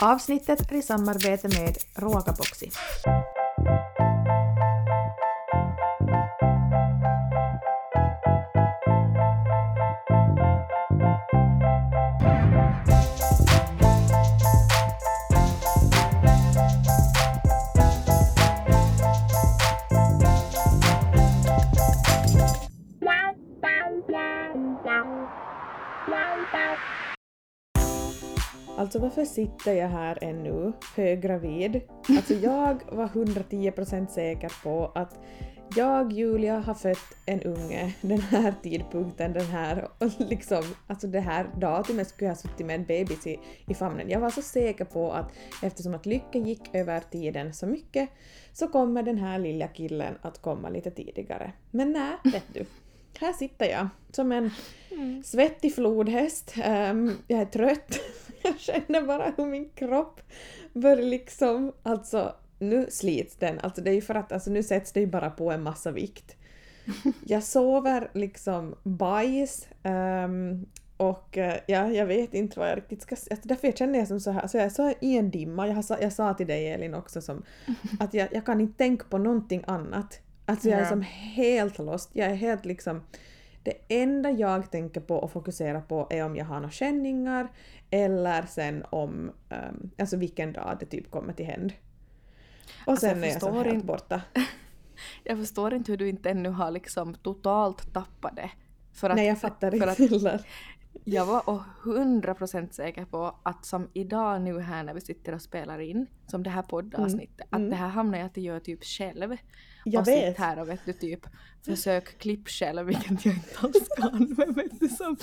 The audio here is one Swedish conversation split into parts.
Avsnittet är i samarbete med Ruokaboxi. Alltså varför sitter jag här ännu, höggravid? Alltså jag var 110% säker på att jag, Julia, har fött en unge den här tidpunkten, den här, liksom, alltså det här datumet skulle jag ha suttit med en bebis i, i famnen. Jag var så säker på att eftersom att lyckan gick över tiden så mycket så kommer den här lilla killen att komma lite tidigare. Men nej, vet du. Här sitter jag som en svettig flodhäst. Ehm, jag är trött. Jag känner bara hur min kropp börjar liksom, alltså nu slits den. Alltså det är ju för att alltså, nu sätts det ju bara på en massa vikt. Jag sover liksom bajs ehm, och eh, ja, jag vet inte vad jag riktigt ska... Alltså därför jag känner jag som så här, alltså jag är så i en dimma. Jag, har, jag sa till dig Elin också som att jag, jag kan inte tänka på någonting annat. Alltså jag är som helt lost. Jag är helt liksom... Det enda jag tänker på och fokuserar på är om jag har några känningar eller sen om... Um, alltså vilken dag det typ kommer till händ. Och Alltså, jag sen är jag så helt inte. borta. Jag förstår inte hur du inte ännu har liksom totalt tappat det. För att, Nej jag fattar för inte att heller. Jag var och 100% säker på att som idag nu här när vi sitter och spelar in, som det här poddavsnittet, Mm. att det här hamnar jag att jag gör typ själv. Jag och vet. sitter här och vet du typ försök klipp själv, vilket jag inte alls kan. Men vet du som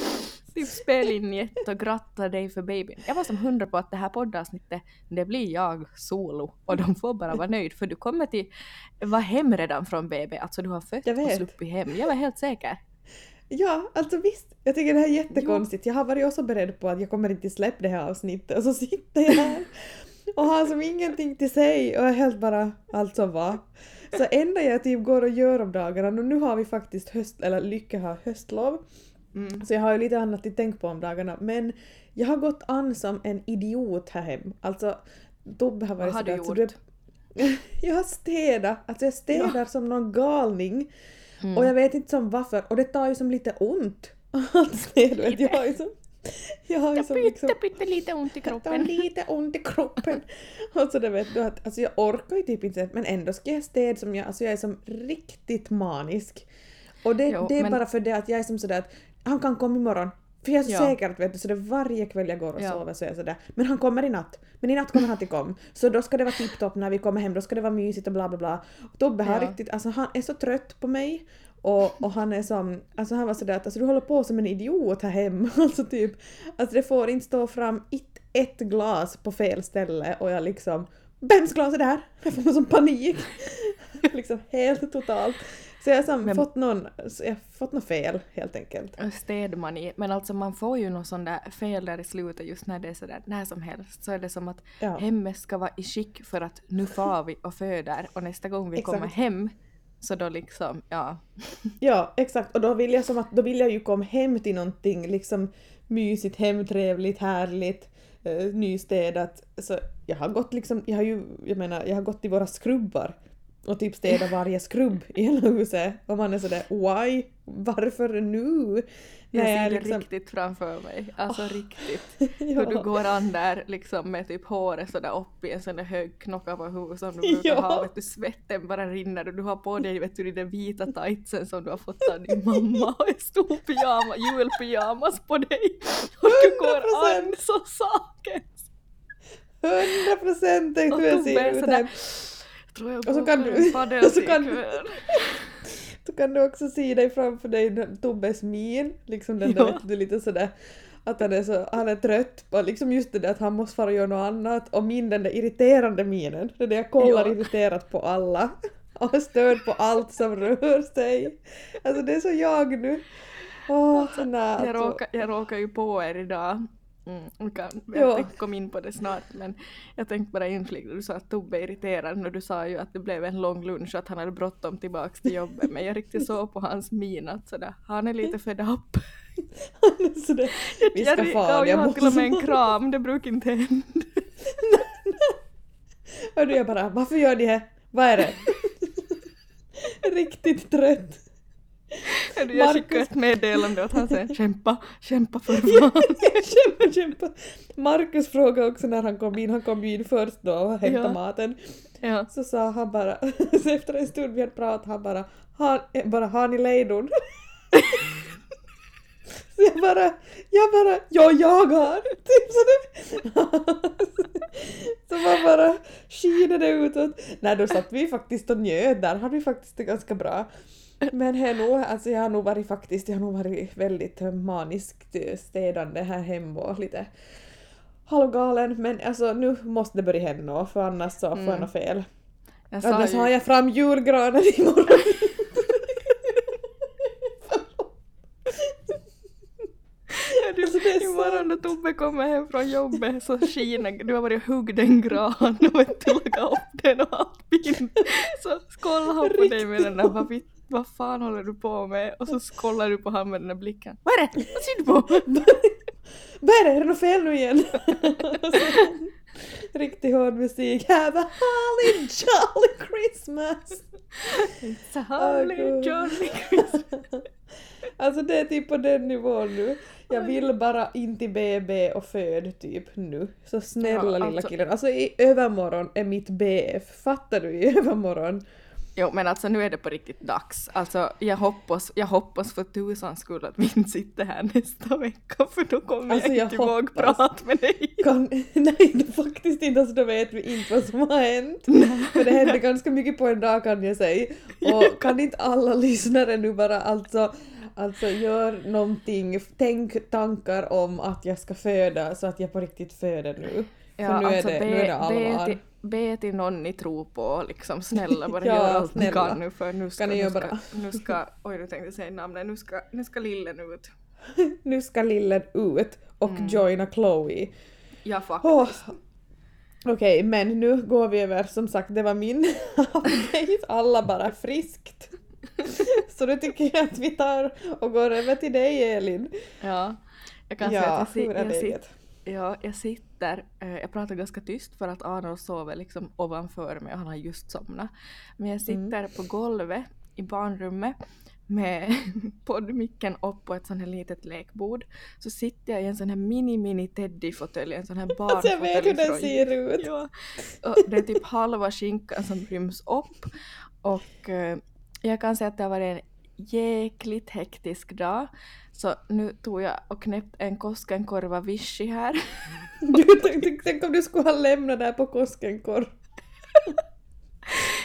typ spela in i ett och gratta dig för babyn. Jag var som hundra på att det här poddavsnittet, det blir jag solo och de får bara vara nöjd för du kommer till vara hem redan från BB, alltså du har fött och sluppit hem. Jag var helt säker. Ja, alltså visst. Jag tycker det här är jättekonstigt. Jag har varit också beredd på att jag kommer inte släppa det här avsnittet och så sitter jag här och har som ingenting till sig och är helt bara allt som var. Så enda jag typ går och gör om dagarna, och nu har vi faktiskt höst, eller Lycka har höstlov, Mm. så jag har ju lite annat att tänka på om dagarna, men jag har gått an som en idiot här hem. Alltså, Tobbe har varit Vad har du sådär, så gjort? du- Jag har städat, alltså jag städar som någon galning. Mm. Och jag vet inte som varför, och det tar ju som lite ont. Allt städ, vet. Jag har ju som... Jag har ju Jag som liksom... pytte, lite ont i Det har kroppen. lite ont i kroppen. Och så det vet du att alltså jag orkar ju typ inte men ändå ska jag städa som jag, alltså jag är som riktigt manisk. Och det, Jo, det är men- bara för det att jag är som sådär att han kan komma imorgon. För jag är så Ja. säker att vet du, så det är varje kväll jag går och Ja. sover så är jag sådär. Men han kommer i natt. Men i natt kommer han till kom. Så då ska det vara tipptopp när vi kommer hem, då ska det vara mysigt och bla bla bla. Och Tobbe har Ja. riktigt, alltså han är så trött på mig. Och, och han är som, alltså han var sådär att alltså, du håller på som en idiot här hemma. Alltså typ, alltså det får inte stå fram ett, ett glas på fel ställe och jag liksom Vems glas är det här? Jag får som panik. liksom helt totalt. Så jag har som Men- fått någon, jag fått något fel helt enkelt. städmani. Men alltså man får ju något sånt där fel där i slutet just när det är sådär när som helst. Så är det som att Ja. hemmet ska vara i skick för att nu far vi och föder och nästa gång vi Exakt. kommer hem så då liksom, ja. Ja, exakt. Och då vill jag som att, då vill jag ju komma hem till någonting liksom mysigt, hemtrevligt, härligt, eh, nystädat. Så jag har gått liksom, jag har ju, jag menar, jag har gått till våra skrubbar och typ städat varje skrubb i hela huset. Och man är sådär why? Varför nu? Jag ser det liksom- riktigt framför mig. Alltså riktigt. Ja. Hur du går an där liksom med typ håret sådär upp i en sån där hög knocka på huvudet som du brukar Ja. ha. Vet du, svetten bara rinner och du har på dig vet du den vita tightsen som du har fått av din mamma och en stor pyjama, julpyjamas på dig. Och du går an 100%. så sakens. 100 procent tänkte jag se ut här. Tror jag Och så kan du- och så kan du- kan också se dig framför dig den- Tobbes min, liksom den där Ja. du lite sådär att han är, så, han är trött på liksom just det där att han måste fara och göra något annat och min den där irriterande minen, det där jag kollar Ja. irriterat på alla och är störd på allt som rör sig. Alltså det är så jag nu. Åh, så nej, Jag, alltså. råkar, jag råkar ju på er idag. Mm, jag kan, Ja. jag tänkte komma in på det snart men jag tänkte bara inflika, du sa att Tobbe är irriterad och du sa ju att det blev en lång lunch och att han hade bråttom tillbaks till jobbet men jag riktigt såg på hans min att sådär, han är lite fed up. så det, vi ska jag fan, ju jag han till och med en kram, det brukar inte hända. Och jag bara, varför gör de här? Vad är det? Riktigt trött. Jag skickade ett meddelande åt honom sen, kämpa, kämpa för fan. kämpa, kämpa. Markus frågade också när han kom in, han kom ju in först då och hämtade Ja. maten. Ja. Så sa han bara, så efter en stund vi hade pratat, han bara, har, bara, har ni lejdon? så jag bara, jag bara, ja jag har! Typ så det, så man bara skinade utåt. Nej då satt vi faktiskt och njöt, där hade vi faktiskt det ganska bra. Men här nog, alltså jag har nog varit faktiskt, jag har nog varit väldigt maniskt städande här hemma och lite halvgalen men alltså nu måste det börja hända för annars så får jag Mm. något fel. Jag Annars har ju, jag fram julgranen imorgon. du, Alltså, det är imorgon när Tobbe kommer hem från jobbet så skiner, du har varit och huggit en gran och lagat upp den och allt. Så kollar han på dig med den där, vad, vad fan håller du på med? Och så kollar du på honom med den där blicken. Vad är det? Vad ser du på? Vad är det? Är det något fel nu igen? Riktigt hård musik. Have a holly jolly Christmas! It's a holly gud. jolly Alltså det är typ på den nivån nu. Jag vill bara in till BB och föd typ nu. Så snälla Ja, lilla alltså- killen. Alltså i övermorgon är mitt BF. Fattar du? I övermorgon. Jo men alltså nu är det på riktigt dags. Alltså jag hoppas, jag hoppas för tusans skull att vi inte sitter här nästa vecka för då kommer Alltså, jag jag inte ihåg prata med dig. Kan, nej, faktiskt inte. Alltså då vet vi inte vad som har hänt. För det hände ganska mycket på en dag kan jag säga. Och kan inte alla lyssnare nu bara alltså, alltså gör någonting, tänk tankar om att jag ska föda så att jag på riktigt föder nu. För nu, är det, nu är det be, allvar. till, be till någon ni tror på liksom snälla bara Ja, gör allt ni kan nu för nu ska, Kan ni nu ska, nu ska, oj nu tänkte jag säga namnet, nu ska, nu ska lillen ut. Nu ska lillen ut och Mm. joina Chloe. Ja faktiskt. Åh. Okej, men nu går vi över, som sagt det var min update, alla bara friskt. Så då tycker jag att vi tar och går över till dig Elin. Ja. Jag kan säga Ja, att jag, jag, läget? Ja, jag sitter, eh, jag pratar ganska tyst för att Arnold sover liksom ovanför mig och han har just somnat. Men jag Mm. sitter på golvet i barnrummet med poddmicken upp på ett sånt här litet lekbord. Så sitter jag i en sån här mini mini teddyfåtölj, en sån här Alltså barnfåtölj. jag vet hur den ser ut. Ja. Och det är typ halva skinkan som ryms upp. Och eh, jag kan säga att det har varit en jäkligt hektisk dag. Så nu tog jag och knäppt en Koskenkorva Vichy här. Tänk, om du skulle ha lämnat där på Koskenkorv.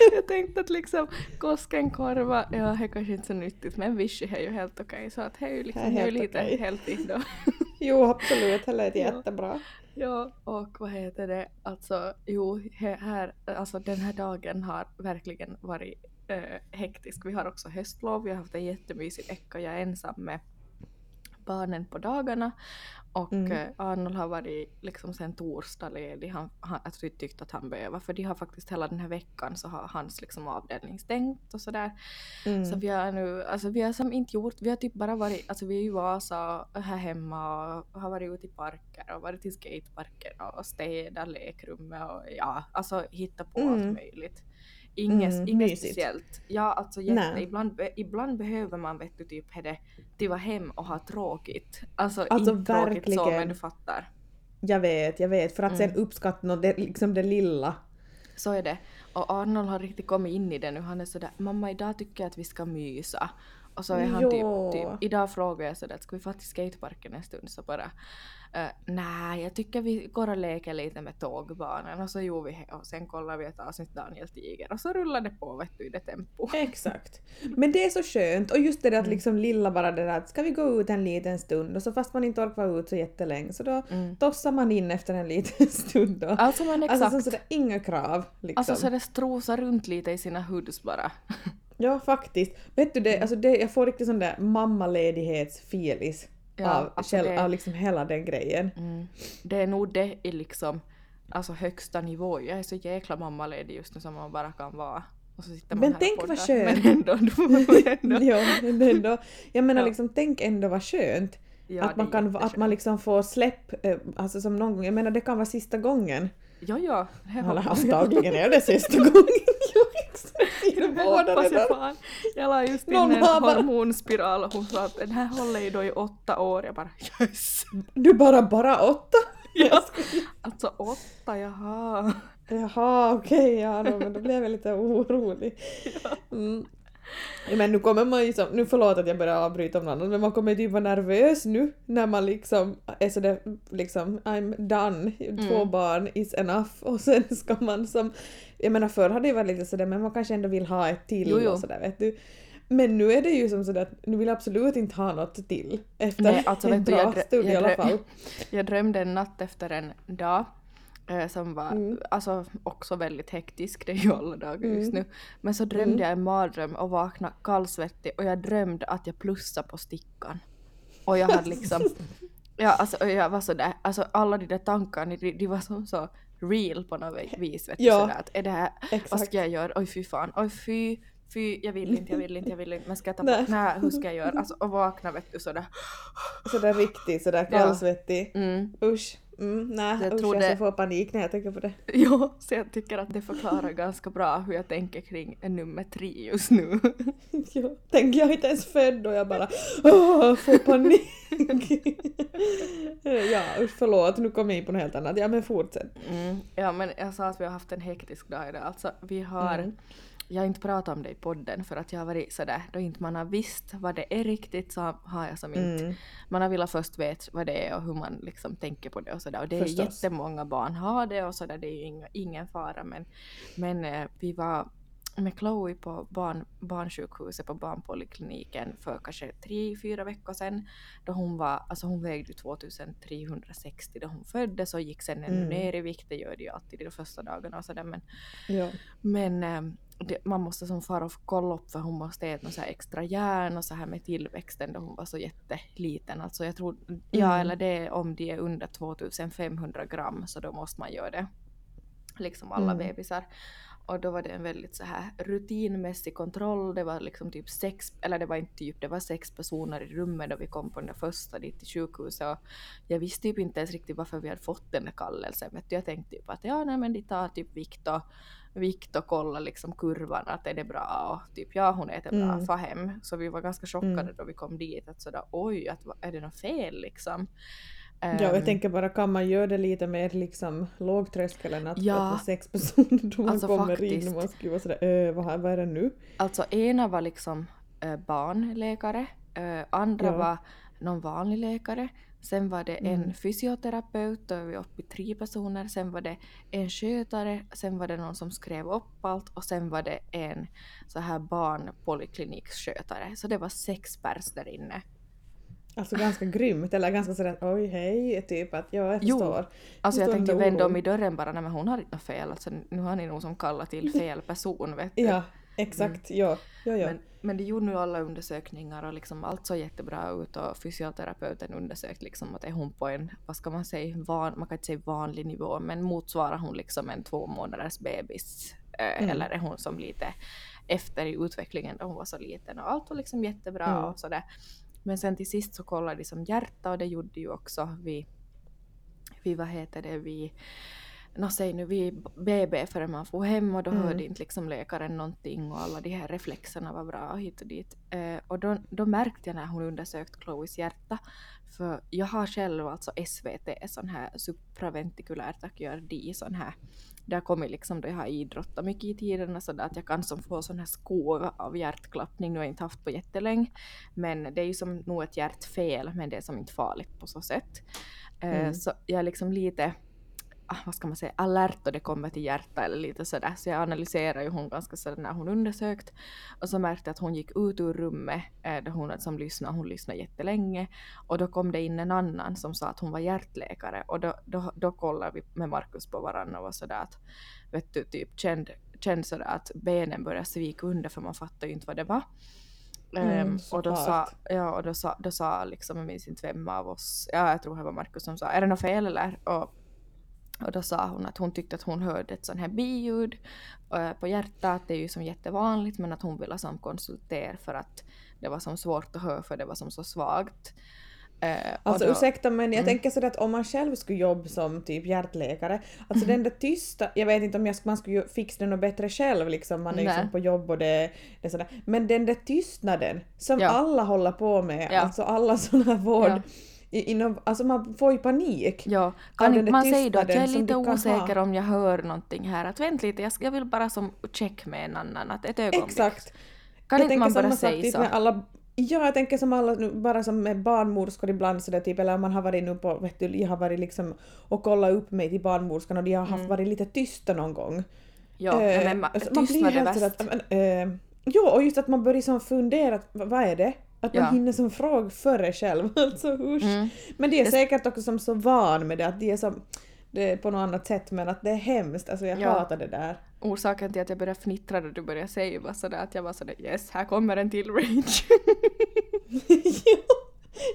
jag tänkte att liksom Koskenkorva, ja det är kanske inte så nyttigt men Vichy är ju helt okej så att det är ju liksom Det är det lite okej. healthy då. Jo absolut, det lät jättebra. Ja, och vad heter det, alltså jo, här, alltså den här dagen har verkligen varit eh, hektisk. Vi har också höstlov, vi har haft en jättemysig vecka, jag är ensam med barnen på dagarna och Mm. Arnold har varit liksom sen torsdag ledig, han, han, jag tror tyckt att han behöver, för de har faktiskt hela den här veckan så har hans liksom avdelning stängt och sådär. Mm. Så vi har nu, alltså vi har som inte gjort, vi har typ bara varit, alltså vi är i Vasa här hemma och har varit ute i parker och varit till skateparken och städat lekrummet och ja, alltså hitta på Mm. allt möjligt. Inget, Mm, inget speciellt. Ja, alltså jätte, ibland, ibland behöver man vet du typ det till vara hem och ha tråkigt. Alltså, Alltså, inte tråkigt så verkligen. men du fattar. Jag vet, jag vet. För att sen Mm. uppskatta något, det, liksom det lilla. Så är det. Och Arnold har riktigt kommit in i det nu. Han är sådär “mamma idag tycker jag att vi ska mysa”. Och så är han typ, typ idag frågar jag sådär “ska vi fara till skateparken en stund?” så bara uh, “nej, jag tycker vi går och leker lite med tågbanan” och så gjorde vi och sen kollade vi ett avsnitt Daniel Tiger och så rullade det på vet du i det tempo. Exakt. Men det är så skönt och just det där att Mm. liksom lilla bara det där att ska vi gå ut en liten stund och så fast man inte orkar vara ut så jättelänge så då Mm. tossar man in efter en liten stund då. Alltså men exakt. Alltså så sådär inga krav liksom. Alltså så det strosar runt lite i sina hoods bara. Ja faktiskt. Vet du det, alltså det, jag får riktigt sån där mammaledighetsfilis Ja, av, alltså det- av liksom hela den grejen. Mm. Det är nog det i liksom alltså högsta nivå. Jag är så jäkla mammaledig just nu som man bara kan vara. Och så sitter man Men här och tänk vad skönt. Men ändå, ändå. ja, men ändå, jag menar Ja. liksom tänk ändå vad skönt Ja, att, man kan, att man liksom får släpp, eh, alltså som någon gång, jag menar det kan vara sista gången jo. det Eller antagligen är det sista gången. Båda jag. Jag la just in Någon en bara- hormonspiral och hon sa att den här håller ju då i åtta år. Jag bara yes! Du bara, bara åtta? Ja. Alltså åtta, jaha. Jaha, okej, ja, då, men då blev jag lite orolig. Mm. Men nu kommer man ju som, nu förlåt att jag börjar avbryta om något annat, men man kommer typ vara nervös nu när man liksom är sådär liksom I'm done, två Mm. barn is enough och sen ska man som, jag menar förr hade det varit lite sådär men man kanske ändå vill ha ett till Jo, jo. och sådär vet du. Men nu är det ju som sådär att nu vill jag absolut inte ha något till efter Nej, alltså, en vet du, bra jag stund i jag alla drö- fall. Jag drömde en natt efter en dag som var Mm. alltså också väldigt hektisk, det är ju alla dagar just Mm. nu. Men så drömde Mm. jag en mardröm och vaknade kallsvettig och jag drömde att jag plussade på stickan. Och jag hade liksom, ja alltså jag var sådär, alltså alla de där tankarna, de, de var som så real på något vis. Vet du, Ja. sådär, att är det här, vad Exakt. ska jag göra? Oj fy fan, oj fy, fy, jag vill inte, jag vill inte, jag vill inte, men ska jag ta Nej. på, nej hur ska jag göra? Alltså och vakna vet du sådär. Sådär riktigt sådär Ja. kallsvettig. Mm. Usch. Mm, nej, Jag usch tror jag det- ska få panik när jag tänker på det. Ja, så jag tycker att det förklarar ganska bra hur jag tänker kring nummer tre just nu. Ja, tänk jag är inte ens född och jag bara åh, får panik. ja usch förlåt, nu kom jag in på något helt annat. Ja men fortsätt. Mm. Ja, men jag sa att vi har haft en hektisk dag idag. Alltså, vi har... Mm. Jag har inte pratat om det i podden för att jag har varit sådär, då inte man har visst vad det är riktigt så har jag som inte... Mm. Man har velat först veta vad det är och hur man liksom tänker på det och sådär. Och det är Förstås. jättemånga barn har det och sådär, det är ju inga, ingen fara. Men, men eh, vi var med Chloe på barn, barnsjukhuset på barnpolikliniken för kanske tre, fyra veckor sedan. Då hon var, alltså hon vägde ju 2360 då hon föddes och gick sen ännu Mm. ner i vikt, det gör det ju alltid de första dagarna och sådär. Men, Ja. men eh, det, man måste som fara och kolla upp för hon måste äta något extra järn och så här med tillväxten då hon var så jätteliten. Alltså jag tror, ja Mm. eller det är om de är under 2500 gram så då måste man göra det. Liksom alla Mm. bebisar. Och då var det en väldigt så här rutinmässig kontroll. Det var liksom typ sex, eller det var inte typ, det var sex personer i rummet då vi kom på den där första dit till sjukhuset. Och jag visste typ inte ens riktigt varför vi hade fått den där kallelsen. Vet du. Jag tänkte typ att ja, nej men de tar typ vikt och, vikt och kollar liksom kurvan att är det bra och typ ja hon äter bra, Mm. få hem. Så vi var ganska chockade Mm. då vi kom dit att sådär oj, att, är det något fel liksom? ja, Ehm, jag tänker bara kan man göra det lite mer liksom lågtröskeln att, Ja. vara sex personer då man Alltså kommer faktiskt. in och man skulle vara sådär äh, vad, vad är det nu? Alltså ena var liksom äh, barnläkare, äh, andra Ja. var någon vanlig läkare, sen var det en Mm. fysioterapeut, då är vi uppe i tre personer, sen var det en skötare, sen var det någon som skrev upp allt och sen var det en så här barnpolikliniksskötare. Så det var sex pers där inne. Alltså ganska grymt eller ganska sådär oj hej typ att ja jag Jo, förstår. Alltså jag tänkte vända om i dörren bara, nej men hon har inte något fel, alltså nu har ni nog som kallat till fel person vet du. Ja exakt ja. Ja, ja. Men, men det gjorde nu alla undersökningar och liksom allt såg jättebra ut och fysioterapeuten undersökte liksom att är hon på en, vad ska man säga, van, man kan inte säga vanlig nivå men motsvarar hon liksom en två månaders bebis eh, Mm. eller är hon som lite efter i utvecklingen då hon var så liten och allt var liksom jättebra Mm. och sådär. Men sen till sist så kollade de som hjärta och det gjorde ju också vi, vi vad heter det, vi Nå säg nu vi BB förrän man får hem och då Mm. hörde inte liksom läkaren någonting och alla de här reflexerna var bra och hit och dit. Eh, och då, då märkte jag när hon undersökt Chloes hjärta, för jag har själv alltså SVT, sån här supraventrikulär tachyardi, sån här det har kommit liksom då jag har idrottat mycket i tiden och sådär att jag kan som få sån här skov av hjärtklappning, nu har jag inte haft på jättelänge. Men det är ju som nog ett hjärtfel men det är som inte farligt på så sätt. Eh, Mm. Så jag är liksom lite vad ska man säga, alert då det kommer till hjärta eller lite sådär. Så jag analyserar ju hon ganska sådär när hon undersökt. Och så märkte jag att hon gick ut ur rummet eh, där hon som lyssnade, hon lyssnade jättelänge. Och då kom det in en annan som sa att hon var hjärtläkare. Och då, då, då kollade vi med Markus på varandra och var sådär att, vet du, typ kände, kände sådär att benen började svika under för man fattade ju inte vad det var. Mm, Ehm, och då sa, ja, och då sa, då sa liksom, jag minns inte vem av oss, ja jag tror det var Markus som sa, är det något fel eller? Och, och då sa hon att hon tyckte att hon hörde ett sånt här biljud eh, på hjärtat, det är ju som jättevanligt, men att hon ville som konsultera för att det var som svårt att höra för det var som så svagt. Eh, Alltså då- ursäkta men jag Mm. tänker sådär att om man själv skulle jobba som typ hjärtläkare, alltså den där tysta, jag vet inte om jag, man skulle ju fixa det något bättre själv liksom, man är Nej. liksom på jobb och det, det är sådär. Men den där tystnaden som Ja. alla håller på med, Ja. alltså alla sådana vård, Ja. Inom, alltså man får ju panik. Ja, kan man säger då att jag är lite osäker om jag hör någonting här, att vänt lite, jag, vill bara som check med en annan, att ett ögonblick. Exakt. Kan jag inte man bara säga typ så? alla Ja, jag tänker som alla, bara som med barnmorskor ibland sådär typ, eller man har varit nu på, vet du, jag har varit liksom och kollat upp mig till barnmorskan och de har haft Mm. varit lite tysta någon gång. Ja, Eh, men ma- alltså, man blir helt sådär att, men, eh, Jo, och just att man börjar som fundera, vad är det? Att man Ja. hinner som fråga före själv. Alltså. Mm. Men de är Det- säkert också som så van med det, att de är som det är på något annat sätt men att det är hemskt, alltså jag Ja. hatar det där. Orsaken till att jag började fnittra då du började säga var sådär att jag var sådär yes, här kommer en till range.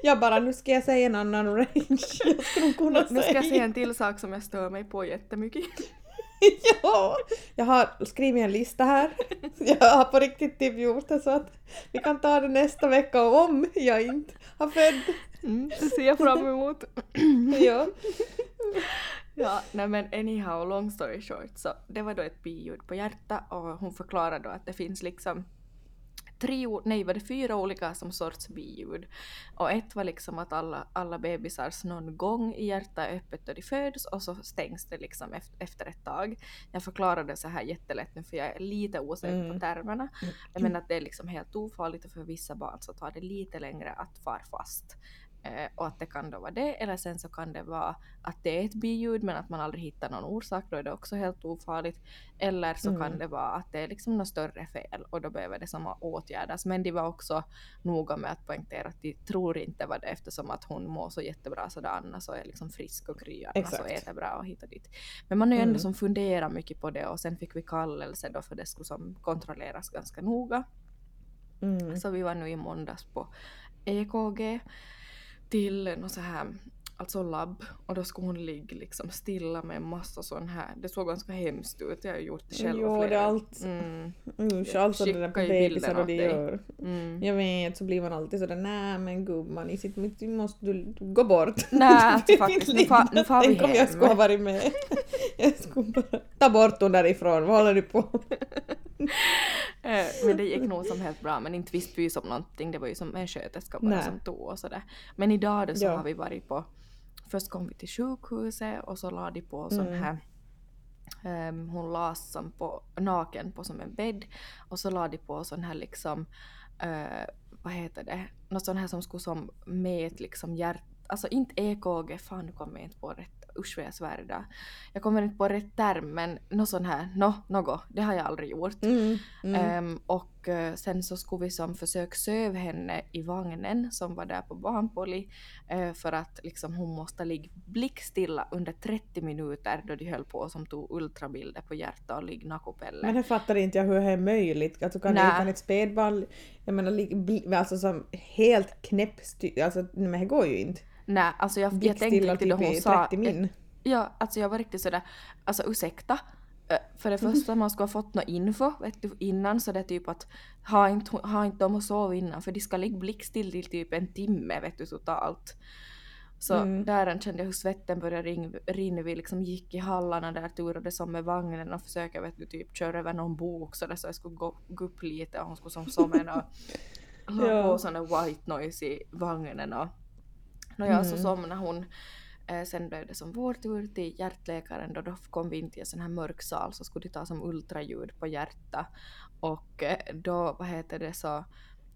jag bara, nu ska jag säga en annan range. Jag skulle kunna nu ska jag säga. säga en till sak som jag stör mig på jättemycket. ja, jag har skrivit en lista här. Jag har på riktigt typ gjort det så att vi kan ta det nästa vecka om jag inte har född. Mm, det ser jag fram emot. Ja. Ja, nej men anyhow, long story short, så det var då ett biljud på hjärta och hon förklarade då att det finns liksom tre, nej var det fyra olika som sorts biljud. Och ett var liksom att alla, alla bebisars någon gång i hjärtat är öppet då de föds och så stängs det liksom efter, efter ett tag. Jag förklarade så här jättelätt nu för jag är lite osäker på Mm. termerna. Jag menar att det är liksom helt ofarligt och för vissa barn så tar det lite längre att far fast. Eh, och att det kan då vara det, eller sen så kan det vara att det är ett biljud men att man aldrig hittar någon orsak, då är det också helt ofarligt. Eller så kan Mm. det vara att det är liksom något större fel och då behöver det som åtgärdas. Men de var också noga med att poängtera att de tror inte var det eftersom att hon mår så jättebra så det Anna så är liksom frisk och kry, Anna så äter bra och hit och dit. Men man har ju ändå Mm. som funderat mycket på det och sen fick vi kallelse då för det skulle som kontrolleras ganska noga. Mm. Så vi var nu i måndags på EKG till något så här, alltså labb och då skulle hon ligga liksom stilla med en massa sån här, det såg ganska hemskt ut, jag har gjort det själv Jo, det är flera allt. Mm, alltså det där på ju bebisar och det gör. mm. Jag vet, så blir man alltid sådär nej men gumman, i sitt mitt måste du gå bort. Nej, alltså faktiskt, nu far- nu far vi Tänk om jag hem. skulle ha varit med. jag skulle bara ta bort hon därifrån, vad håller du på Eh, men det gick nog som helt bra men inte visste vi ju som någonting, det var ju som en sköterska bara Nej. som tog och sådär. Men idag då så Ja. har vi varit på, först kom vi till sjukhuset och så la de på sån Mm. här ehm, hon lades som på, naken på som en bädd och så la de på sån här liksom, eh, vad heter det, något sån här som skulle som mät liksom hjärt, alltså inte EKG, fan nu kommer jag inte på rätt, usch vad jag svär idag. Jag kommer inte på rätt term men något sån här, nå, något, det har jag aldrig gjort. mm. Mm. Ehm, och eh, sen så skulle vi som försök söv henne i vagnen som var där på barnpoli eh, för att liksom hon måste ligga blickstilla under 30 minuter då de höll på som tog ultrabilder på hjärta och liggnakopelle. Men det fattar inte jag hur det är möjligt. Alltså kan, Nej. kan ett spädbarn, jag menar alltså som helt knäppstyrt, alltså men det går ju inte. Nej, alltså jag, jag tänkte då typ hon i sa... 30 min. Ja, alltså jag var riktigt sådär, alltså ursäkta. Eh, För det första man skulle ha fått någon info vet du, innan så det är typ att ha inte, ha inte dem att sova innan för de ska ligga blickstill till typ en timme vet du totalt. Så Mm. där kände jag hur svetten började ring, rinna. Vi liksom gick i hallarna där turade som med vagnen och försökte vet du, typ köra över någon bok så, där, så jag skulle gå, gå upp lite och hon skulle som somna och Ja. på sån där white noise i vagnen och Nåja, så Mm. somnade hon. Eh, sen blev det som vår tur till hjärtläkaren då, då kom vi in till en sån här mörk sal så skulle de ta som ultraljud på hjärta. Och eh, då, vad heter det, så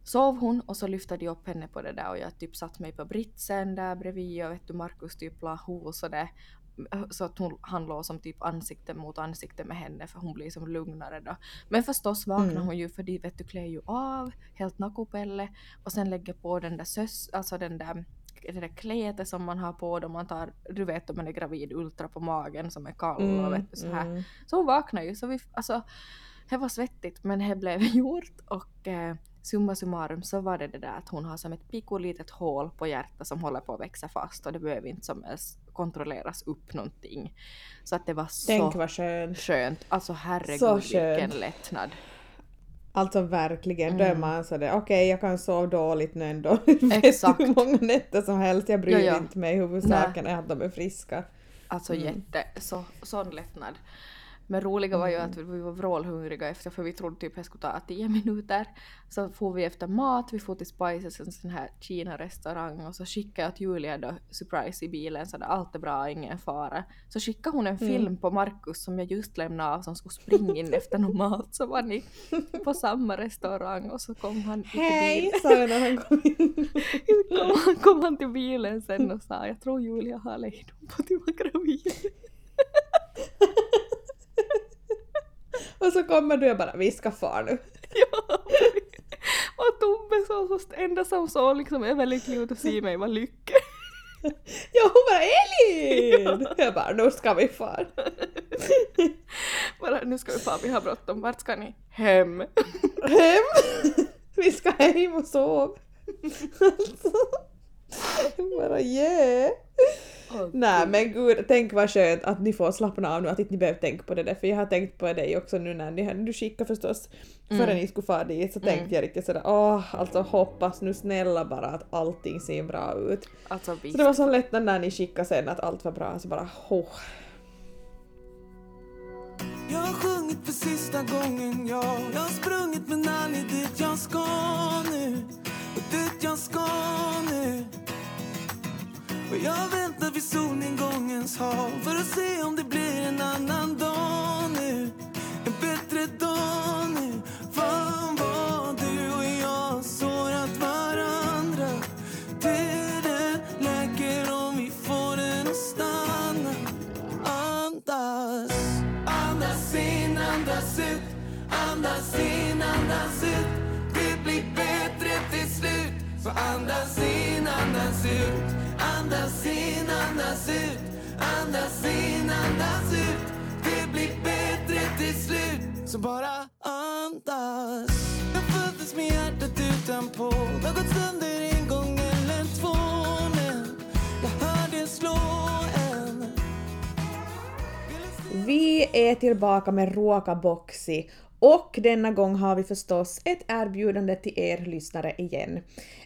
sov hon och så lyfte de upp henne på det där och jag typ satt mig på britsen där bredvid och vet du Markus typ la hos och det så att hon, han låg som typ ansikte mot ansikte med henne för hon blir som lugnare då. Men förstås vaknar Mm. hon ju för de vet du klär ju av helt nakopelle och sen lägger på den där sös, alltså den där det där klätet som man har på då man tar, du vet om man är gravid, ultra på magen som är kall och vet du så här. mm. Så hon vaknade ju så vi, alltså det var svettigt men det blev gjort och eh, summa summarum så var det det där att hon har som ett pikolitet hål på hjärtat som håller på att växa fast och det behöver inte som ens kontrolleras upp någonting. Så att det var så Tänk vad skönt. skönt, alltså Så herregud vilken skönt. lättnad. Alltså verkligen, då är Mm. man sådär okej jag kan sova dåligt nu ändå. Exakt. Hur många nätter som helst, jag bryr Ja, ja. inte mig, huvudsaken är att de är friska. Alltså Mm. jätte, så, sån lättnad. Men roliga var ju Mm. att vi var vrålhungriga efter för vi trodde typ det skulle ta 10 minuter. Så får vi efter mat, vi får till Spices, en sån här Kina-restaurang och så skickade jag till Julia då surprise i bilen så där allt är bra, ingen fara. Så skickade hon en Mm. film på Markus som jag just lämnade av som skulle springa in efter någon mat så var ni på samma restaurang och så kom han till Hej! bilen. sa jag när han kom in. kom, han- kom han till bilen sen och sa jag tror Julia har lejdon på att du var gravid. Och så kommer du och bara vi ska fara nu. Ja. Och Tobbe såg så, enda som såg liksom överlycklig ut att se mig var Lycke. Ja hon bara Elin! Jag bara nu ska vi fara. Bara nu ska vi fara, vi har bråttom. Vart ska ni? Hem. Hem! Vi ska hem och sova. bara yeah! Nej men gud, tänk vad skönt att ni får slappna av nu, att inte ni behöver tänka på det där för jag har tänkt på dig också nu när ni, du skickade förstås före Mm. ni skulle fara dit så tänkte Mm. jag riktigt sådär åh alltså hoppas nu snälla bara att allting ser bra ut. Alltså Så det var så lätt när ni skickade sen att allt var bra så bara oh. Jag har sjungit för sista gången, ja Jag har sprungit men aldrig dit jag ska nu Och dit jag ska nu och jag väntar vid solnedgångens hav För att se om det blir en annan dag. Andas ut Andas in, andas ut. Det blir bättre till slut. Så bara andas. Jag föddes med hjärtat utanpå. Det har gått sönder en gång eller två men Jag hör det slå en. Vi är tillbaka med Ruokaboxi och denna gång har vi förstås ett erbjudande till er lyssnare igen.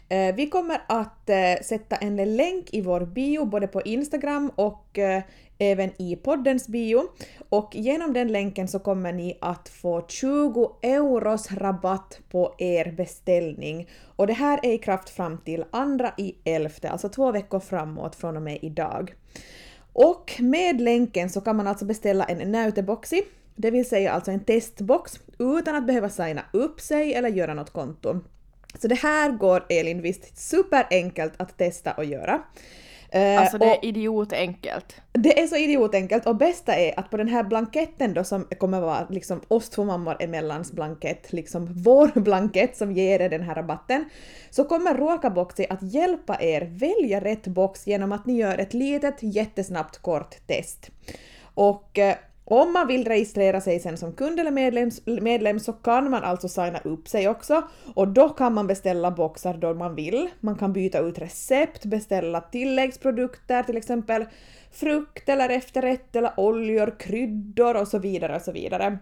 Eh, vi kommer att eh, sätta en länk i vår bio både på Instagram och eh, även i poddens bio och genom den länken så kommer ni att få 20 euros rabatt på er beställning och det här är i kraft fram till andra i elfte, alltså två veckor framåt från och med idag. Och med länken så kan man alltså beställa en näyteboxi, det vill säga alltså en testbox, utan att behöva signa upp sig eller göra något konto. Så det här går Elin visst superenkelt att testa och göra. Eh, Alltså det är idiotenkelt. det är så idiotenkelt och bästa är att på den här blanketten då som kommer vara liksom oss två mammor emellans blankett, liksom vår blankett som ger er den här rabatten, så kommer Ruokaboxi att hjälpa er välja rätt box genom att ni gör ett litet jättesnabbt kort test. Och eh, om man vill registrera sig sen som kund eller medlem, medlem så kan man alltså signa upp sig också och då kan man beställa boxar då man vill. Man kan byta ut recept, beställa tilläggsprodukter, till exempel frukt eller efterrätt eller oljor, kryddor och så vidare och så vidare.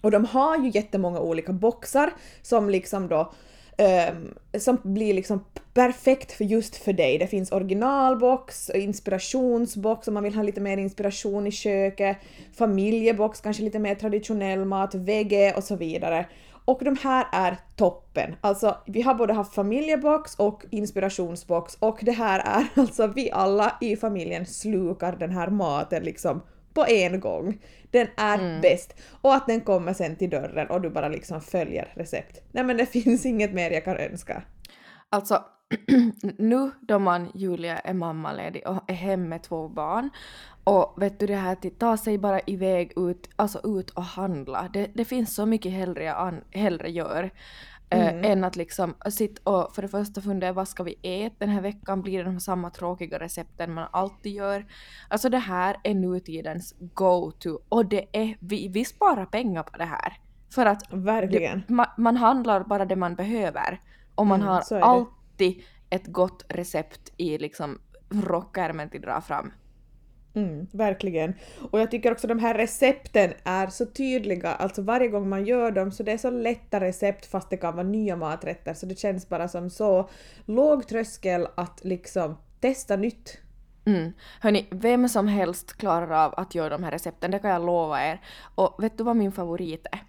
Och de har ju jättemånga olika boxar som liksom då ehm, som blir liksom perfekt för just för dig. Det finns originalbox, inspirationsbox om man vill ha lite mer inspiration i köket, familjebox, kanske lite mer traditionell mat, veggie och så vidare. Och de här är toppen. Alltså vi har både haft familjebox och inspirationsbox och det här är alltså vi alla i familjen slukar den här maten liksom på en gång. Den är bäst. Och att den kommer sen till dörren och du bara liksom följer recept. Nej men det finns inget mer jag kan önska. Alltså, nu då man, Julia, är mammaledig och är hem med två barn och vet du det här att ta sig bara iväg ut, alltså ut och handla. Det, det finns så mycket hellre jag an, hellre gör. Eh, än att liksom sitta och för det första fundera vad ska vi äta den här veckan? Blir det de samma tråkiga recepten man alltid gör? Alltså det här är nutidens go-to och det är, vi, vi sparar pengar på det här. För att Verkligen. det, man, man handlar bara det man behöver. Och man Mm, har alltid ett gott recept i liksom rockärmen till dra fram. Mm, verkligen. Och jag tycker också de här recepten är så tydliga, alltså varje gång man gör dem så det är så lätta recept fast det kan vara nya maträtter så det känns bara som så låg tröskel att liksom testa nytt. Mm. Hörni, vem som helst klarar av att göra de här recepten, det kan jag lova er. Och vet du vad min favorit är?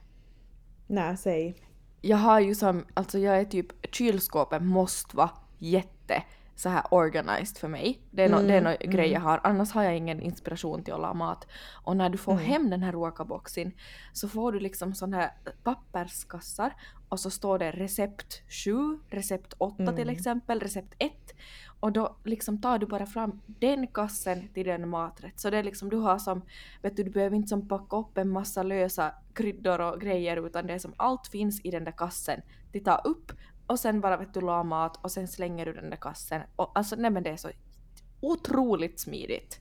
Nej, säg. Jag har ju som, alltså jag är typ, kylskåpet måste vara jätte så här organized för mig. Det är, no, det är någon Mm, grej jag har, annars har jag ingen inspiration till att laga mat. Och när du får Mm. hem den här råkaboxen så får du liksom sådana här papperskassar och så står det recept 7, recept 8 till Mm. exempel, recept 1. Och då liksom tar du bara fram den kassen till den maträtt. Så det är liksom du har som, vet du, du behöver inte som packa upp en massa lösa kryddor och grejer utan det är som allt finns i den där kassen. Tar upp och sen bara vet du la mat och sen slänger du den där kassen. Och alltså nej men det är så otroligt smidigt.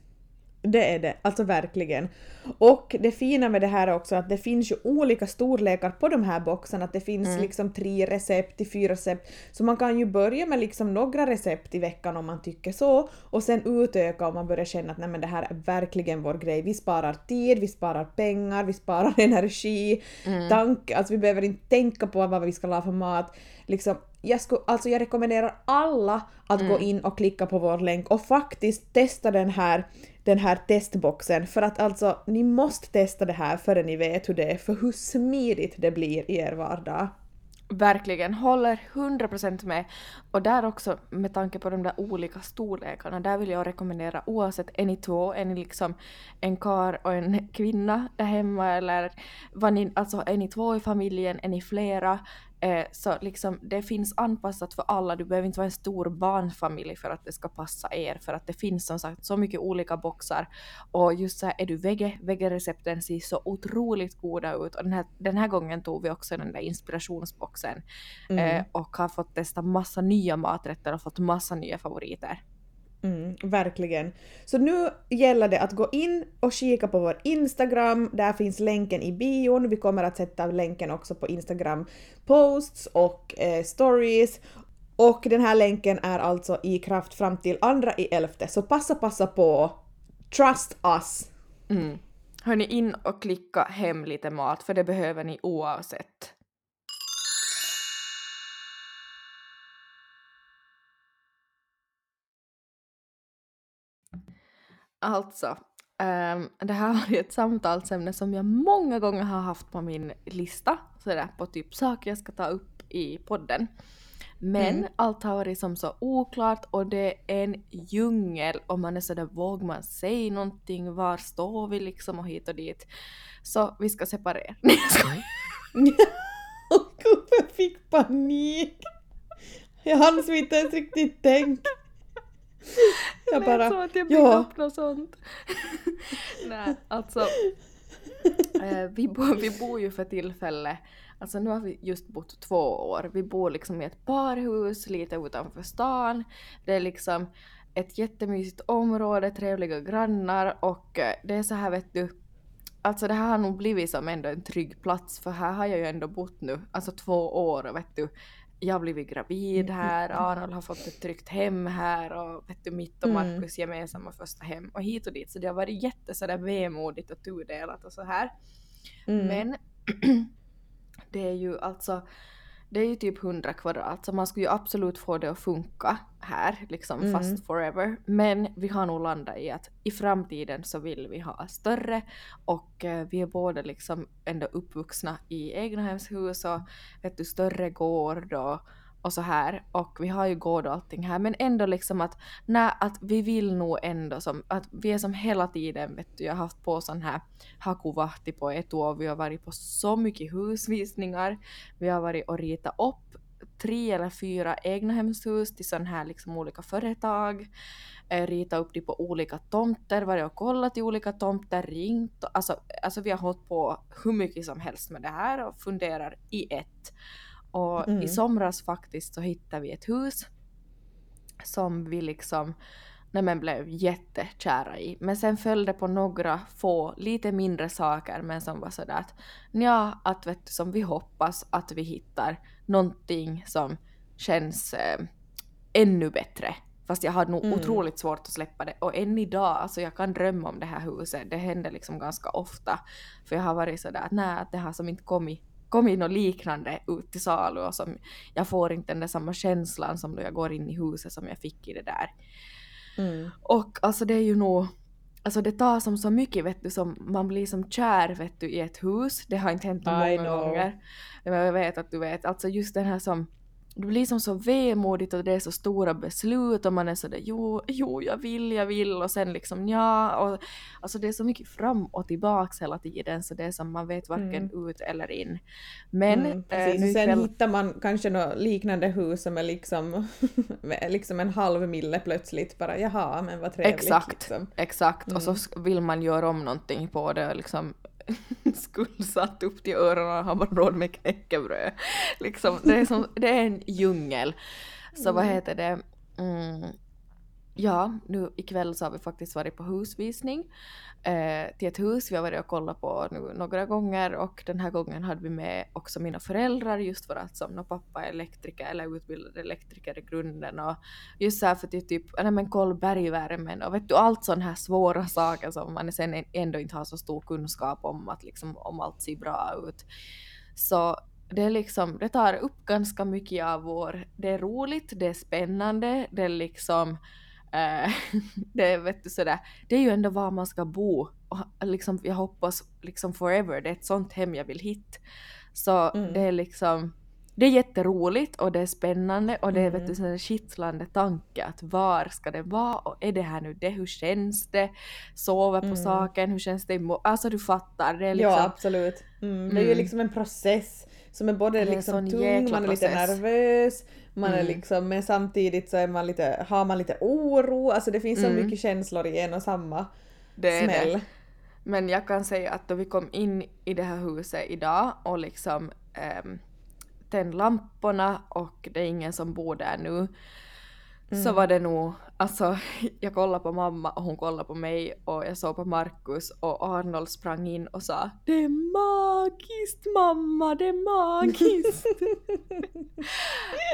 Det är det, alltså verkligen. Och det fina med det här är också att det finns ju olika storlekar på de här boxarna, att det finns Mm. liksom tre recept till fyra recept. Så man kan ju börja med liksom några recept i veckan om man tycker så och sen utöka om man börjar känna att nej men det här är verkligen vår grej. Vi sparar tid, vi sparar pengar, vi sparar energi, Mm. tanke, alltså vi behöver inte tänka på vad vi ska laga för mat. Liksom, jag, skulle, alltså jag rekommenderar alla att gå in och klicka på vår länk och faktiskt testa den här, den här testboxen för att alltså ni måste testa det här före ni vet hur det är för hur smidigt det blir i er vardag. Verkligen, håller 100% med. Och där också med tanke på de där olika storlekarna, där vill jag rekommendera oavsett är ni två, är ni liksom en kar och en kvinna där hemma eller vad ni, alltså är ni två i familjen, är ni flera, eh, så liksom det finns anpassat för alla, du behöver inte vara en stor barnfamilj för att det ska passa er. För att det finns som sagt så mycket olika boxar. Och just så här, är du vegge, veggerecepten ser så otroligt goda ut. Och den här, den här gången tog vi också den där inspirationsboxen. Mm. eh, och har fått testa massa nya maträtter och fått massa nya favoriter. Mm, verkligen. Så nu gäller det att gå in och kika på vår Instagram. Där finns länken i bion. Vi kommer att sätta länken också på Instagram posts och eh, stories. Och den här länken är alltså i kraft fram till andra i elfte. Så passa passa på. Trust us. Mm. Hörni, in och klicka hem lite mat för det behöver ni oavsett. Alltså, ehm, det här var ju ett samtalsämne som jag många gånger har haft på min lista, sådär på typ saker jag ska ta upp i podden. Men Mm. allt har varit som så oklart och det är en djungel och man är sådär, vågar man säga någonting, var står vi liksom och hit och dit. Så vi ska separera. Nej jag skojar. Åh gud, jag fick panik. Jag hann inte ens riktigt tänka. Jag bara... som att jag byggde ja. upp något sånt. Nej, alltså. eh, vi, bo, vi bor ju för tillfället, alltså nu har vi just bott två år. Vi bor liksom i ett parhus lite utanför stan. Det är liksom ett jättemysigt område, trevliga grannar och eh, det är så här vet du, Alltså det här har nog blivit som ändå en trygg plats för här har jag ju ändå bott nu, alltså två år vet du, jag har blivit gravid här, Arnold har fått ett tryggt hem här och vet du, mitt och Mm. Markus gemensamma första hem och hit och dit så det har varit jätte sådär vemodigt och tudelat och så här. Mm. Men det är ju alltså det är ju typ 100 kvadrat så man skulle ju absolut få det att funka här liksom Mm. fast forever. Men vi har nog landat i att i framtiden så vill vi ha större och eh, vi är båda liksom ändå uppvuxna i egnahemshus och vet du större gård och, och så här och vi har ju gård och allting här men ändå liksom att nej, att vi vill nog ändå som att vi är som hela tiden vet du jag har haft på sån här hakuvahti på ett år vi har varit på så mycket husvisningar vi har varit och ritat upp tre eller fyra egnahemshus till sån här liksom olika företag eh, rita upp det på olika tomter, varit och kollat i olika tomter, ringt. Alltså, alltså vi har hållit på hur mycket som helst med det här och funderar i ett. Och Mm. i somras faktiskt så hittade vi ett hus som vi liksom nej men blev jättekära i. Men sen följde på några få lite mindre saker men som var sådär att ja, att vet du, som vi hoppas att vi hittar någonting som känns eh, ännu bättre Fast jag hade nog Mm. otroligt svårt att släppa det. Och än idag, alltså jag kan drömma om det här huset. Det händer liksom ganska ofta. För jag har varit sådär att nej, att det har som inte kommit, kommit något liknande ut till salu och som jag får inte den där samma känslan som då jag går in i huset som jag fick i det där. Mm. Och alltså det är ju nog, alltså det tar som så mycket vet du som man blir som kär vet du i ett hus. Det har inte hänt I många know. gånger. Men jag vet att du vet, alltså just den här som det blir som så vemodigt och det är så stora beslut och man är sådär jo, jo jag vill, jag vill och sen liksom ja och alltså det är så mycket fram och tillbaks hela tiden så det är som man vet varken ut eller in. Men Mm, eh, nu sen hittar man kanske något liknande hus som är liksom, liksom en halv mille plötsligt bara jaha men vad trevligt. Exakt. Liksom. Exakt, och så Mm. vill man göra om någonting på det liksom skuldsatt upp till öronen och har bara råd med knäckebröd. Liksom, det, är som, det är en djungel. Så vad Mm. heter det? Mm, ja, nu ikväll så har vi faktiskt varit på husvisning eh, till ett hus vi har varit och kollat på nu några gånger och den här gången hade vi med också mina föräldrar just för att som pappa är elektriker eller utbildad elektriker i grunden och just så här för att typ, nej men koll bergvärmen och vet du allt sådana här svåra saker som man sen ändå inte har så stor kunskap om att liksom om allt ser bra ut. Så det är liksom, det tar upp ganska mycket av vår, det är roligt, det är spännande, det är liksom eh, det vet du sådär, det är ju ändå var man ska bo och liksom jag hoppas liksom forever, det är ett sånt hem jag vill hit. Så Mm. det är liksom det är jätteroligt och det är spännande och det är vet Mm. du sån där kittlande tanke att var ska det vara och är det här nu det, hur känns det? Sover på Mm. saken, hur känns det imorgon? Alltså du fattar, det är liksom Ja absolut. Mm. Det är ju Mm. liksom en process som är både är liksom sån tung, man är lite process. nervös, man är Mm. liksom, men samtidigt så är man lite, har man lite oro, alltså det finns så Mm. mycket känslor i en och samma det är smäll. det. Men jag kan säga att då vi kom in i det här huset idag och liksom ähm, tände lamporna och det är ingen som bor där nu. Så Mm. var det nog, alltså jag kollade på mamma och hon kollade på mig och jag såg på Markus och Arnold sprang in och sa Det är magiskt mamma, det är magiskt!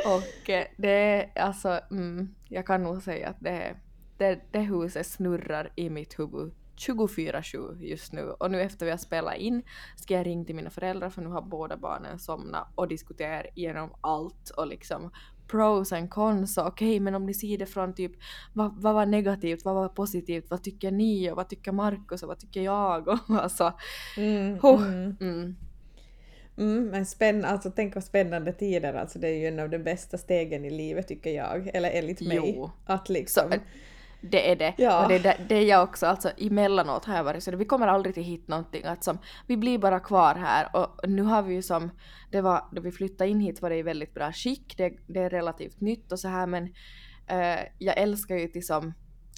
och det är alltså, mm, jag kan nog säga att det, det, det huset snurrar i mitt huvud 24-7 just nu och nu efter vi har spelat in ska jag ringa till mina föräldrar för nu har båda barnen somnat och diskutera igenom allt och liksom pros and cons och okej men om ni ser det från typ vad, vad var negativt, vad var positivt, vad tycker ni och vad tycker Markus och vad tycker jag och alltså Mm, mm. mm, Mm, men spänn, alltså tänk vad spännande tider, alltså det är ju en av de bästa stegen i livet tycker jag, eller enligt mig. Jo. Att liksom, Så, det är det. Ja. Och det, är det, det är jag också, alltså emellanåt har jag varit så vi kommer aldrig till hit någonting, att som, vi blir bara kvar här och nu har vi ju som, det var, då vi flyttade in hit var det i väldigt bra skick, det, det är relativt nytt och så här men eh, jag älskar ju till som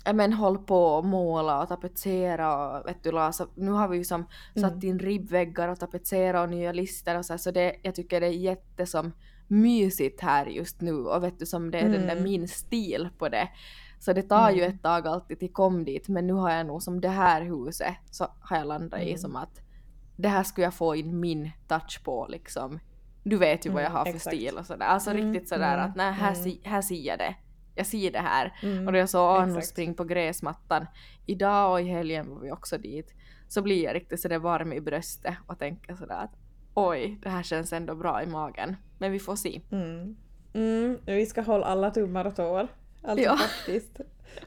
Ja men håll på och måla och tapetsera och vet du Lasa, nu har vi ju som Mm. satt in ribbväggar och tapetsera och nya lister och så här, så det, jag tycker det är jätte som mysigt här just nu och vet du som det är den där Mm. min stil på det. Så det tar ju Mm. ett tag alltid till kom dit men nu har jag nog som det här huset så har jag landat i Mm. som att det här skulle jag få in min touch på liksom. Du vet ju vad jag Mm, har för exakt. stil och sådär. Alltså riktigt sådär att nej här, se, här ser jag det. Jag ser det här. mm, Och då jag såg exakt. springa på gräsmattan idag och i helgen var vi också dit. Så blir jag riktigt sådär varm i bröstet och tänker sådär att oj, det här känns ändå bra i magen. Men vi får se. Mm. Mm, vi ska hålla alla tummar och tår. Alltså Ja. faktiskt.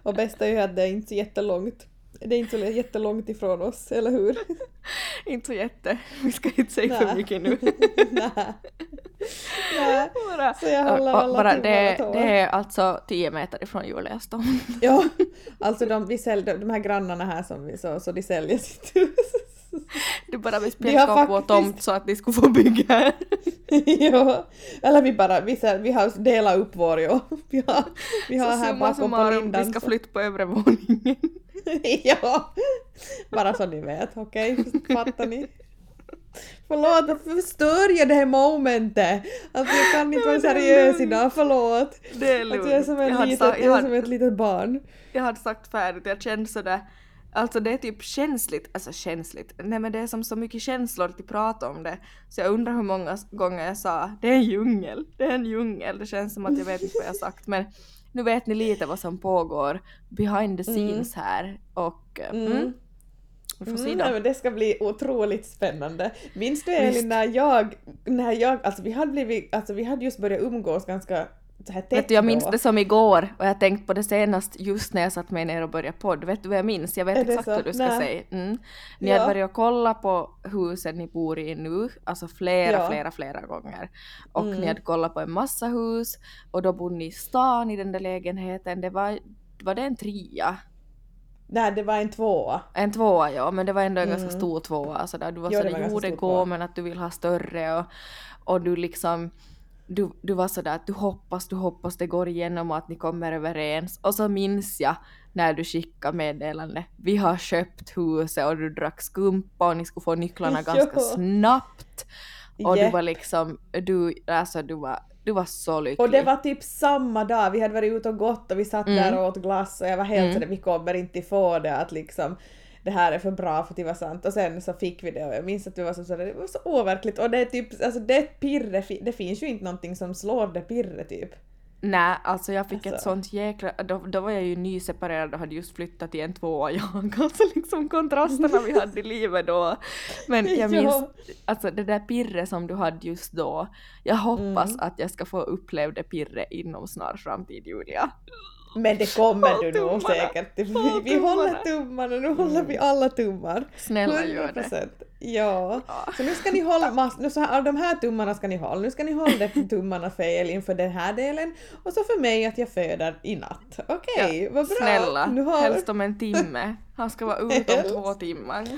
Och bästa är ju att det är inte så jättelångt. Det är inte så jättelångt ifrån oss, eller hur? Inte så jätte, vi ska inte säga för Nej. mycket nu. Nej. Nej. bara, Så jag håller alla bara det, tår. det är alltså 10 meter ifrån Julias. Ja, alltså de, vi säljer, de här grannarna här som vi så, så de säljer sitt hus. Du bara vill spjälka faktiskt- tomt så att de skulle få bygga ja, eller vi bara, vi, vi har delat upp vår ja. Vi har, vi har Så här bakom på lindan. vi ska flytta på övre våningen. ja, bara så ni vet, okej? Fattar ni? Förlåt, varför förstör jag det här momentet? Alltså jag kan inte vara seriös idag, förlåt. Det är lugnt. Alltså jag är som, en jag, hade litet, sa- jag jag, är som hade, ett litet barn. jag hade sagt färdigt, jag kände sådär Alltså det är typ känsligt, alltså känsligt, nej men det är som så mycket känslor till prata om det. Så jag undrar hur många gånger jag sa det är en djungel, det är en djungel. Det känns som att jag vet inte vad jag sagt men nu vet ni lite vad som pågår behind the scenes här och eh, mm. Mm. vi får se Mm, då. men det ska bli otroligt spännande. Minns du Elin när jag, när jag, alltså vi hade blivit, alltså vi hade just börjat umgås ganska så här tätt Vet du, jag minns då. det som igår och jag tänkte på det senast just när jag satt mig ner och började podd. Vet du vad jag minns? Jag vet exakt så? vad du ska Nej. säga. Mm. Ni Ja. hade börjat kolla på husen ni bor i nu, alltså flera, Ja. flera, flera gånger. Och Mm. ni hade kollat på en massa hus och då bodde ni i stan i den där lägenheten. Det var, var det en trea? Nej, det var en tvåa. En tvåa ja, men det var ändå en ganska Mm. stor tvåa. Alltså där du var Jo, sådär, ganska jo det går men att du vill ha större och, och du liksom du, du var sådär att du hoppas, du hoppas det går igenom och att ni kommer överens. Och så minns jag när du skickade meddelande. Vi har köpt huset och du drack skumpa och ni skulle få nycklarna ganska Ja. snabbt. Och du Japp. var liksom, du, alltså du var, du var så lycklig. Och det var typ samma dag, vi hade varit ute och gått och vi satt Mm. där och åt glass och jag var helt Mm. sådär, vi kommer inte få det att liksom det här är för bra för att vara sant. Och sen så fick vi det och jag minns att du var så sådär, det var så overkligt och det är typ, alltså det pirre, det finns ju inte någonting som slår det pirre typ. Nej, alltså jag fick ett Alltså. sånt jäkla... Då, då var jag ju nyseparerad och hade just flyttat till en tvåa jag. Alltså liksom kontrasterna vi hade i livet då. Men jag minns, Ja. alltså det där pirret som du hade just då. Jag hoppas Mm. att jag ska få uppleva det pirret inom snar framtid Julia. Men det kommer Håll du nog säkert. Vi, Håll vi håller tummarna. nu håller vi alla tummar. Snälla gör det. 100%. Ja. Ja. Så nu ska ni hålla, mass- nu så här, de här tummarna ska ni hålla. Nu ska ni hålla de tummarna för Elin för den här delen och så för mig att jag föder i natt. Okej, vad bra. Snälla, Nu har, helst om en timme. Han ska vara ute om två timmar.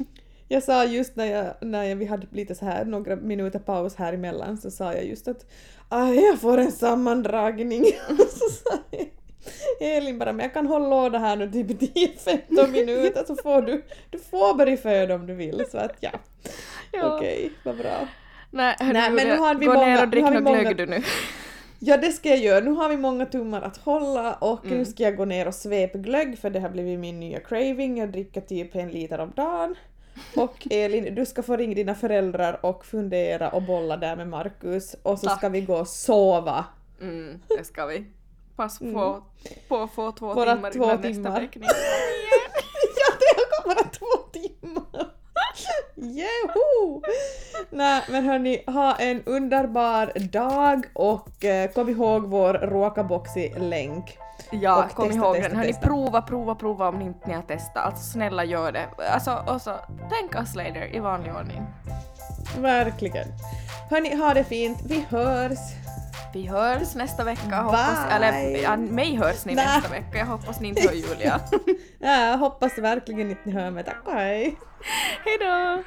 jag sa just när, jag, när jag, vi hade lite så här några minuter paus här emellan så sa jag just att jag får en sammandragning. så sa jag, Elin bara, men jag kan hålla låda här nu typ 10-15 minuter så får du, du får börja föda om du vill. Så att ja, Ja. okej, vad bra. Nej, hörru, Nej, men nu har vi gå många- ner och drick något glögg du nu. Ja det ska jag göra. Nu har vi många tummar att hålla och Mm. nu ska jag gå ner och svepa glögg för det har blivit min nya craving. Jag dricker typ en liter om dagen. Och Elin, du ska få ringa dina föräldrar och fundera och bolla där med Markus och så Tack. ska vi gå och sova. Mm, det ska vi. Pass på, Mm. på få två Bara timmar två innan timmar. nästa räkning. ja, det kommer att två timmar! Jeho! Nej men hörni, ha en underbar dag och eh, kom ihåg vår Råkaboxi-länk. Ja, Och kom testa, ihåg testa, den. Hörni, prova, prova, prova om ni inte ni har testat. Alltså snälla gör det. Alltså, och så tänk us later i vanlig ordning. Verkligen. Hörni, ha det fint. Vi hörs. Vi hörs nästa vecka. Hoppas, eller ja, mig hörs ni Nä. nästa vecka. Jag hoppas ni inte hör Julia. Ja, jag hoppas verkligen inte ni hör mig. Tack och hej. Hejdå!